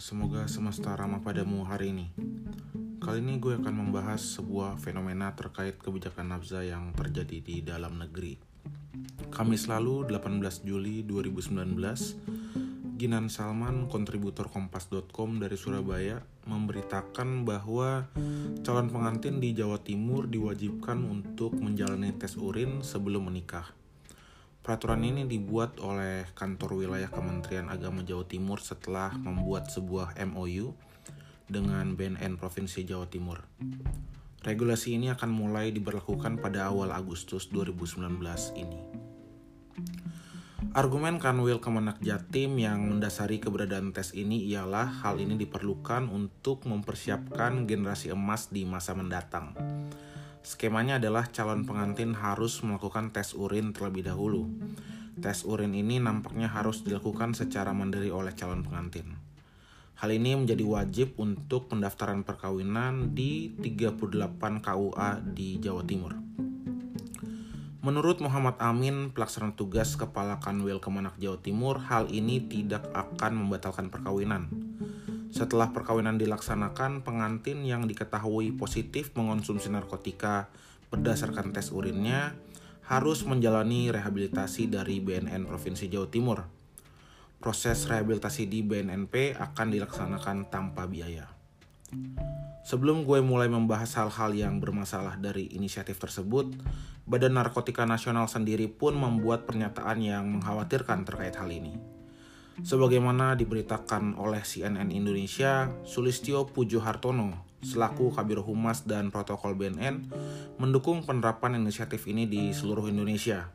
Semoga semesta ramah padamu hari ini. Kali ini gue akan membahas sebuah fenomena terkait kebijakan nafza yang terjadi di dalam negeri. Kamis lalu, 18 Juli 2019, Ginan Salman, kontributor kompas.com dari Surabaya, memberitakan bahwa calon pengantin di Jawa Timur diwajibkan untuk menjalani tes urin sebelum menikah. Peraturan ini dibuat oleh kantor wilayah Kementerian Agama Jawa Timur setelah membuat sebuah MOU dengan BNN Provinsi Jawa Timur. Regulasi ini akan mulai diberlakukan pada awal Agustus 2019 ini. Argumen Kanwil Kemenak Jatim yang mendasari keberadaan tes ini ialah hal ini diperlukan untuk mempersiapkan generasi emas di masa mendatang. Skemanya adalah calon pengantin harus melakukan tes urin terlebih dahulu. Tes urin ini nampaknya harus dilakukan secara mandiri oleh calon pengantin. Hal ini menjadi wajib untuk pendaftaran perkawinan di 38 KUA di Jawa Timur. Menurut Muhammad Amin, pelaksana tugas Kepala Kanwil Kemenak Jawa Timur, hal ini tidak akan membatalkan perkawinan. Setelah perkawinan dilaksanakan, pengantin yang diketahui positif mengonsumsi narkotika berdasarkan tes urinnya harus menjalani rehabilitasi dari BNN Provinsi Jawa Timur. Proses rehabilitasi di BNNP akan dilaksanakan tanpa biaya. Sebelum gue mulai membahas hal-hal yang bermasalah dari inisiatif tersebut, Badan Narkotika Nasional sendiri pun membuat pernyataan yang mengkhawatirkan terkait hal ini. Sebagaimana diberitakan oleh CNN Indonesia, Sulistyo Pujo Hartono selaku Kabiro Humas dan Protokol BNN mendukung penerapan inisiatif ini di seluruh Indonesia.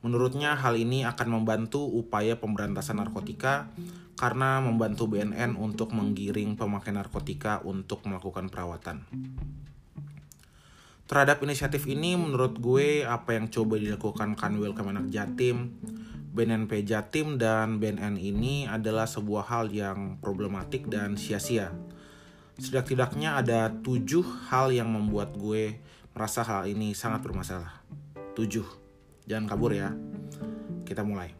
Menurutnya hal ini akan membantu upaya pemberantasan narkotika karena membantu BNN untuk menggiring pemakai narkotika untuk melakukan perawatan. Terhadap inisiatif ini menurut gue apa yang coba dilakukan Kanwil Kemenak Jatim BNNP Jatim dan BNN ini adalah sebuah hal yang problematik dan sia-sia. Setidak-tidaknya ada tujuh hal yang membuat gue merasa hal ini sangat bermasalah. Tujuh. Jangan kabur ya. Kita mulai.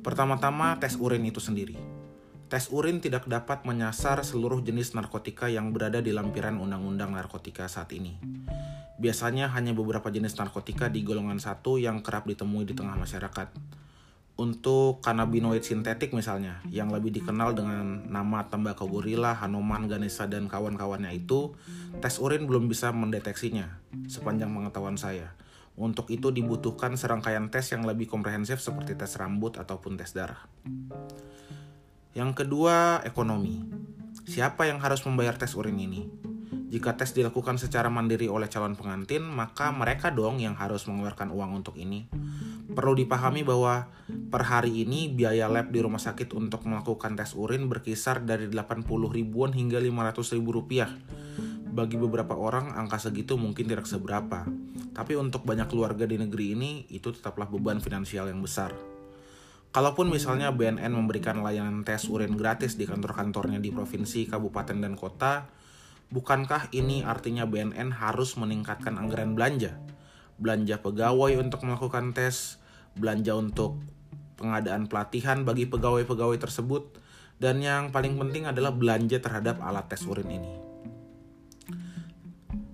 Pertama-tama tes urin itu sendiri. Tes urin tidak dapat menyasar seluruh jenis narkotika yang berada di lampiran undang-undang narkotika saat ini. Biasanya hanya beberapa jenis narkotika di golongan satu yang kerap ditemui di tengah masyarakat untuk kanabinoid sintetik misalnya yang lebih dikenal dengan nama tembakau gorila, Hanuman, Ganesha dan kawan-kawannya itu tes urin belum bisa mendeteksinya sepanjang pengetahuan saya. Untuk itu dibutuhkan serangkaian tes yang lebih komprehensif seperti tes rambut ataupun tes darah. Yang kedua, ekonomi. Siapa yang harus membayar tes urin ini? Jika tes dilakukan secara mandiri oleh calon pengantin, maka mereka dong yang harus mengeluarkan uang untuk ini. Perlu dipahami bahwa per hari ini biaya lab di rumah sakit untuk melakukan tes urin berkisar dari 80 ribuan hingga 500 ribu rupiah. Bagi beberapa orang, angka segitu mungkin tidak seberapa. Tapi untuk banyak keluarga di negeri ini, itu tetaplah beban finansial yang besar. Kalaupun misalnya BNN memberikan layanan tes urin gratis di kantor-kantornya di provinsi, kabupaten, dan kota, Bukankah ini artinya BNN harus meningkatkan anggaran belanja? Belanja pegawai untuk melakukan tes, belanja untuk pengadaan pelatihan bagi pegawai-pegawai tersebut, dan yang paling penting adalah belanja terhadap alat tes urin ini.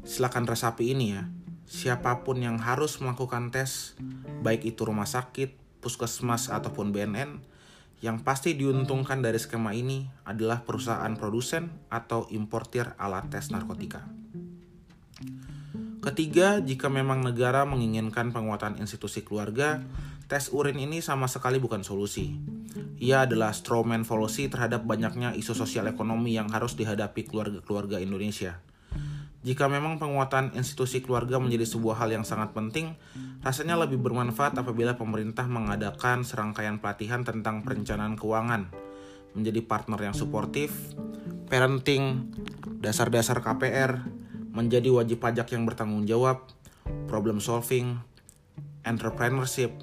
Silakan resapi ini ya. Siapa pun yang harus melakukan tes, baik itu rumah sakit, puskesmas ataupun BNN, yang pasti diuntungkan dari skema ini adalah perusahaan produsen atau importir alat tes narkotika. Ketiga, jika memang negara menginginkan penguatan institusi keluarga, tes urin ini sama sekali bukan solusi. Ia adalah strawman policy terhadap banyaknya isu sosial ekonomi yang harus dihadapi keluarga-keluarga Indonesia. Jika memang penguatan institusi keluarga menjadi sebuah hal yang sangat penting, rasanya lebih bermanfaat apabila pemerintah mengadakan serangkaian pelatihan tentang perencanaan keuangan, menjadi partner yang suportif, parenting, dasar-dasar KPR, menjadi wajib pajak yang bertanggung jawab, problem solving, entrepreneurship,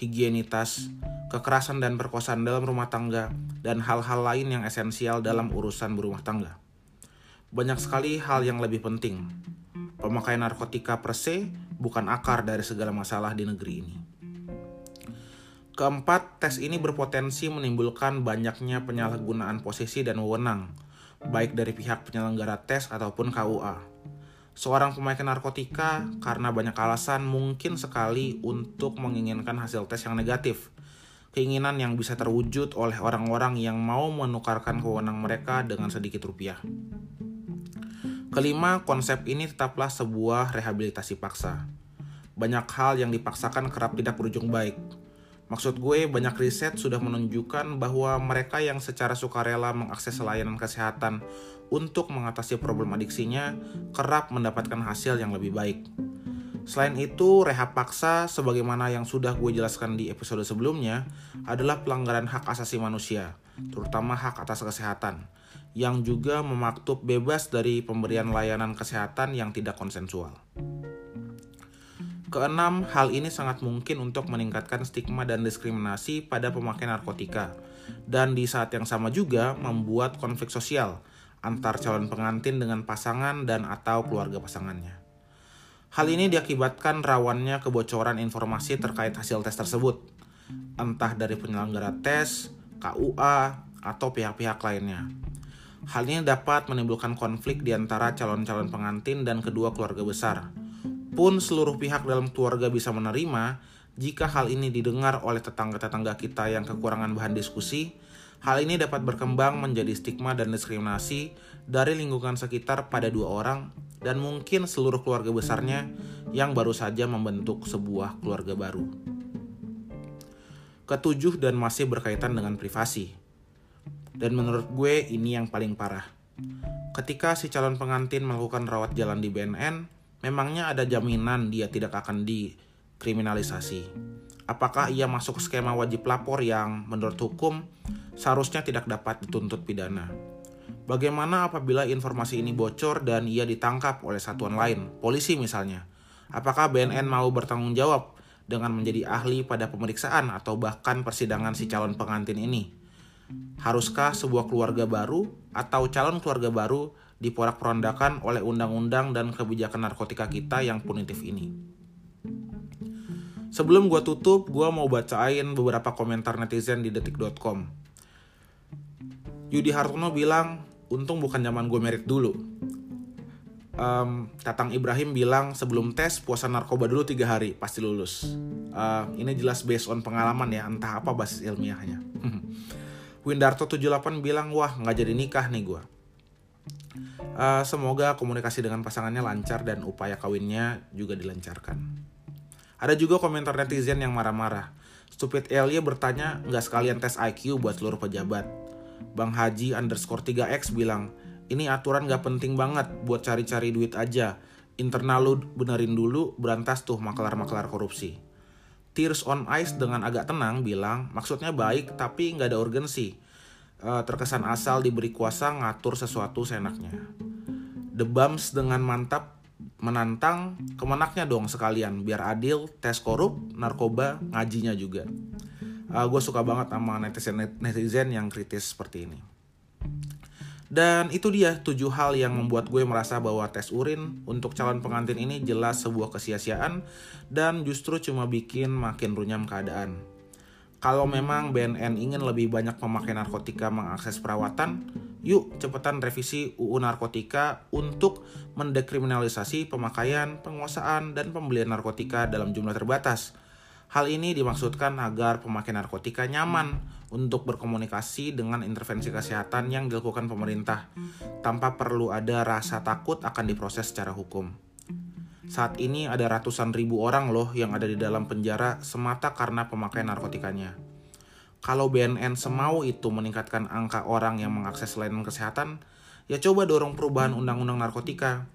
higienitas, kekerasan dan perkosaan dalam rumah tangga, dan hal-hal lain yang esensial dalam urusan berumah tangga banyak sekali hal yang lebih penting. Pemakaian narkotika per se bukan akar dari segala masalah di negeri ini. Keempat, tes ini berpotensi menimbulkan banyaknya penyalahgunaan posisi dan wewenang, baik dari pihak penyelenggara tes ataupun KUA. Seorang pemakai narkotika karena banyak alasan mungkin sekali untuk menginginkan hasil tes yang negatif. Keinginan yang bisa terwujud oleh orang-orang yang mau menukarkan kewenang mereka dengan sedikit rupiah. Kelima, konsep ini tetaplah sebuah rehabilitasi paksa. Banyak hal yang dipaksakan kerap tidak berujung baik Maksud gue, banyak riset sudah menunjukkan bahwa mereka yang secara sukarela mengakses layanan kesehatan untuk mengatasi problem adiksinya kerap mendapatkan hasil yang lebih baik. Selain itu, rehab paksa sebagaimana yang sudah gue jelaskan di episode sebelumnya adalah pelanggaran hak asasi manusia, terutama hak atas kesehatan, yang juga memaktub bebas dari pemberian layanan kesehatan yang tidak konsensual. Keenam, hal ini sangat mungkin untuk meningkatkan stigma dan diskriminasi pada pemakai narkotika, dan di saat yang sama juga membuat konflik sosial antar calon pengantin dengan pasangan dan atau keluarga pasangannya. Hal ini diakibatkan rawannya kebocoran informasi terkait hasil tes tersebut, entah dari penyelenggara tes, KUA, atau pihak-pihak lainnya. Hal ini dapat menimbulkan konflik di antara calon-calon pengantin dan kedua keluarga besar, pun seluruh pihak dalam keluarga bisa menerima, jika hal ini didengar oleh tetangga-tetangga kita yang kekurangan bahan diskusi, hal ini dapat berkembang menjadi stigma dan diskriminasi dari lingkungan sekitar pada dua orang dan mungkin seluruh keluarga besarnya yang baru saja membentuk sebuah keluarga baru. Ketujuh dan masih berkaitan dengan privasi. Dan menurut gue ini yang paling parah. Ketika si calon pengantin melakukan rawat jalan di BNN, memangnya ada jaminan dia tidak akan dikriminalisasi? Apakah ia masuk skema wajib lapor yang menurut hukum seharusnya tidak dapat dituntut pidana? Bagaimana apabila informasi ini bocor dan ia ditangkap oleh satuan lain, polisi misalnya? Apakah BNN mau bertanggung jawab dengan menjadi ahli pada pemeriksaan atau bahkan persidangan si calon pengantin ini? Haruskah sebuah keluarga baru atau calon keluarga baru diporak-porandakan oleh undang-undang dan kebijakan narkotika kita yang punitif ini. Sebelum gue tutup, gue mau bacain beberapa komentar netizen di detik.com. Yudi Hartono bilang, untung bukan zaman gue merit dulu. Um, Tatang Ibrahim bilang sebelum tes puasa narkoba dulu tiga hari pasti lulus. Uh, ini jelas based on pengalaman ya, entah apa basis ilmiahnya. Windarto 78 bilang wah nggak jadi nikah nih gue. Uh, semoga komunikasi dengan pasangannya lancar dan upaya kawinnya juga dilancarkan. Ada juga komentar netizen yang marah-marah. Stupid Elia bertanya nggak sekalian tes IQ buat seluruh pejabat. Bang Haji underscore 3X bilang, ini aturan gak penting banget buat cari-cari duit aja. Internal lu benerin dulu, berantas tuh maklar-maklar korupsi. Tears on Ice dengan agak tenang bilang, maksudnya baik tapi nggak ada urgensi uh, terkesan asal diberi kuasa ngatur sesuatu seenaknya. The Bums dengan mantap menantang kemenaknya dong sekalian biar adil tes korup narkoba ngajinya juga uh, eh, gue suka banget sama netizen netizen yang kritis seperti ini dan itu dia tujuh hal yang membuat gue merasa bahwa tes urin untuk calon pengantin ini jelas sebuah kesia-siaan dan justru cuma bikin makin runyam keadaan kalau memang BNN ingin lebih banyak pemakai narkotika mengakses perawatan, yuk cepetan revisi UU Narkotika untuk mendekriminalisasi pemakaian, penguasaan, dan pembelian narkotika dalam jumlah terbatas. Hal ini dimaksudkan agar pemakai narkotika nyaman untuk berkomunikasi dengan intervensi kesehatan yang dilakukan pemerintah tanpa perlu ada rasa takut akan diproses secara hukum. Saat ini ada ratusan ribu orang loh yang ada di dalam penjara semata karena pemakaian narkotikanya. Kalau BNN semau itu meningkatkan angka orang yang mengakses layanan kesehatan, ya coba dorong perubahan undang-undang narkotika.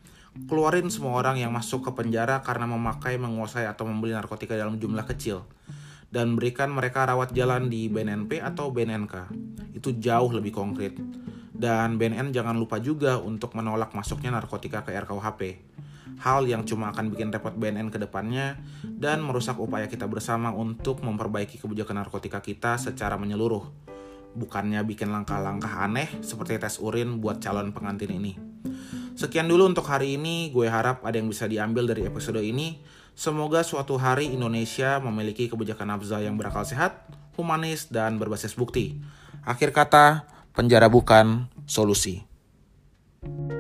Keluarin semua orang yang masuk ke penjara karena memakai, menguasai, atau membeli narkotika dalam jumlah kecil. Dan berikan mereka rawat jalan di BNNP atau BNNK. Itu jauh lebih konkret. Dan BNN jangan lupa juga untuk menolak masuknya narkotika ke RKUHP hal yang cuma akan bikin repot BNN ke depannya dan merusak upaya kita bersama untuk memperbaiki kebijakan narkotika kita secara menyeluruh. Bukannya bikin langkah-langkah aneh seperti tes urin buat calon pengantin ini. Sekian dulu untuk hari ini, gue harap ada yang bisa diambil dari episode ini. Semoga suatu hari Indonesia memiliki kebijakan nafza yang berakal sehat, humanis, dan berbasis bukti. Akhir kata, penjara bukan solusi. thank you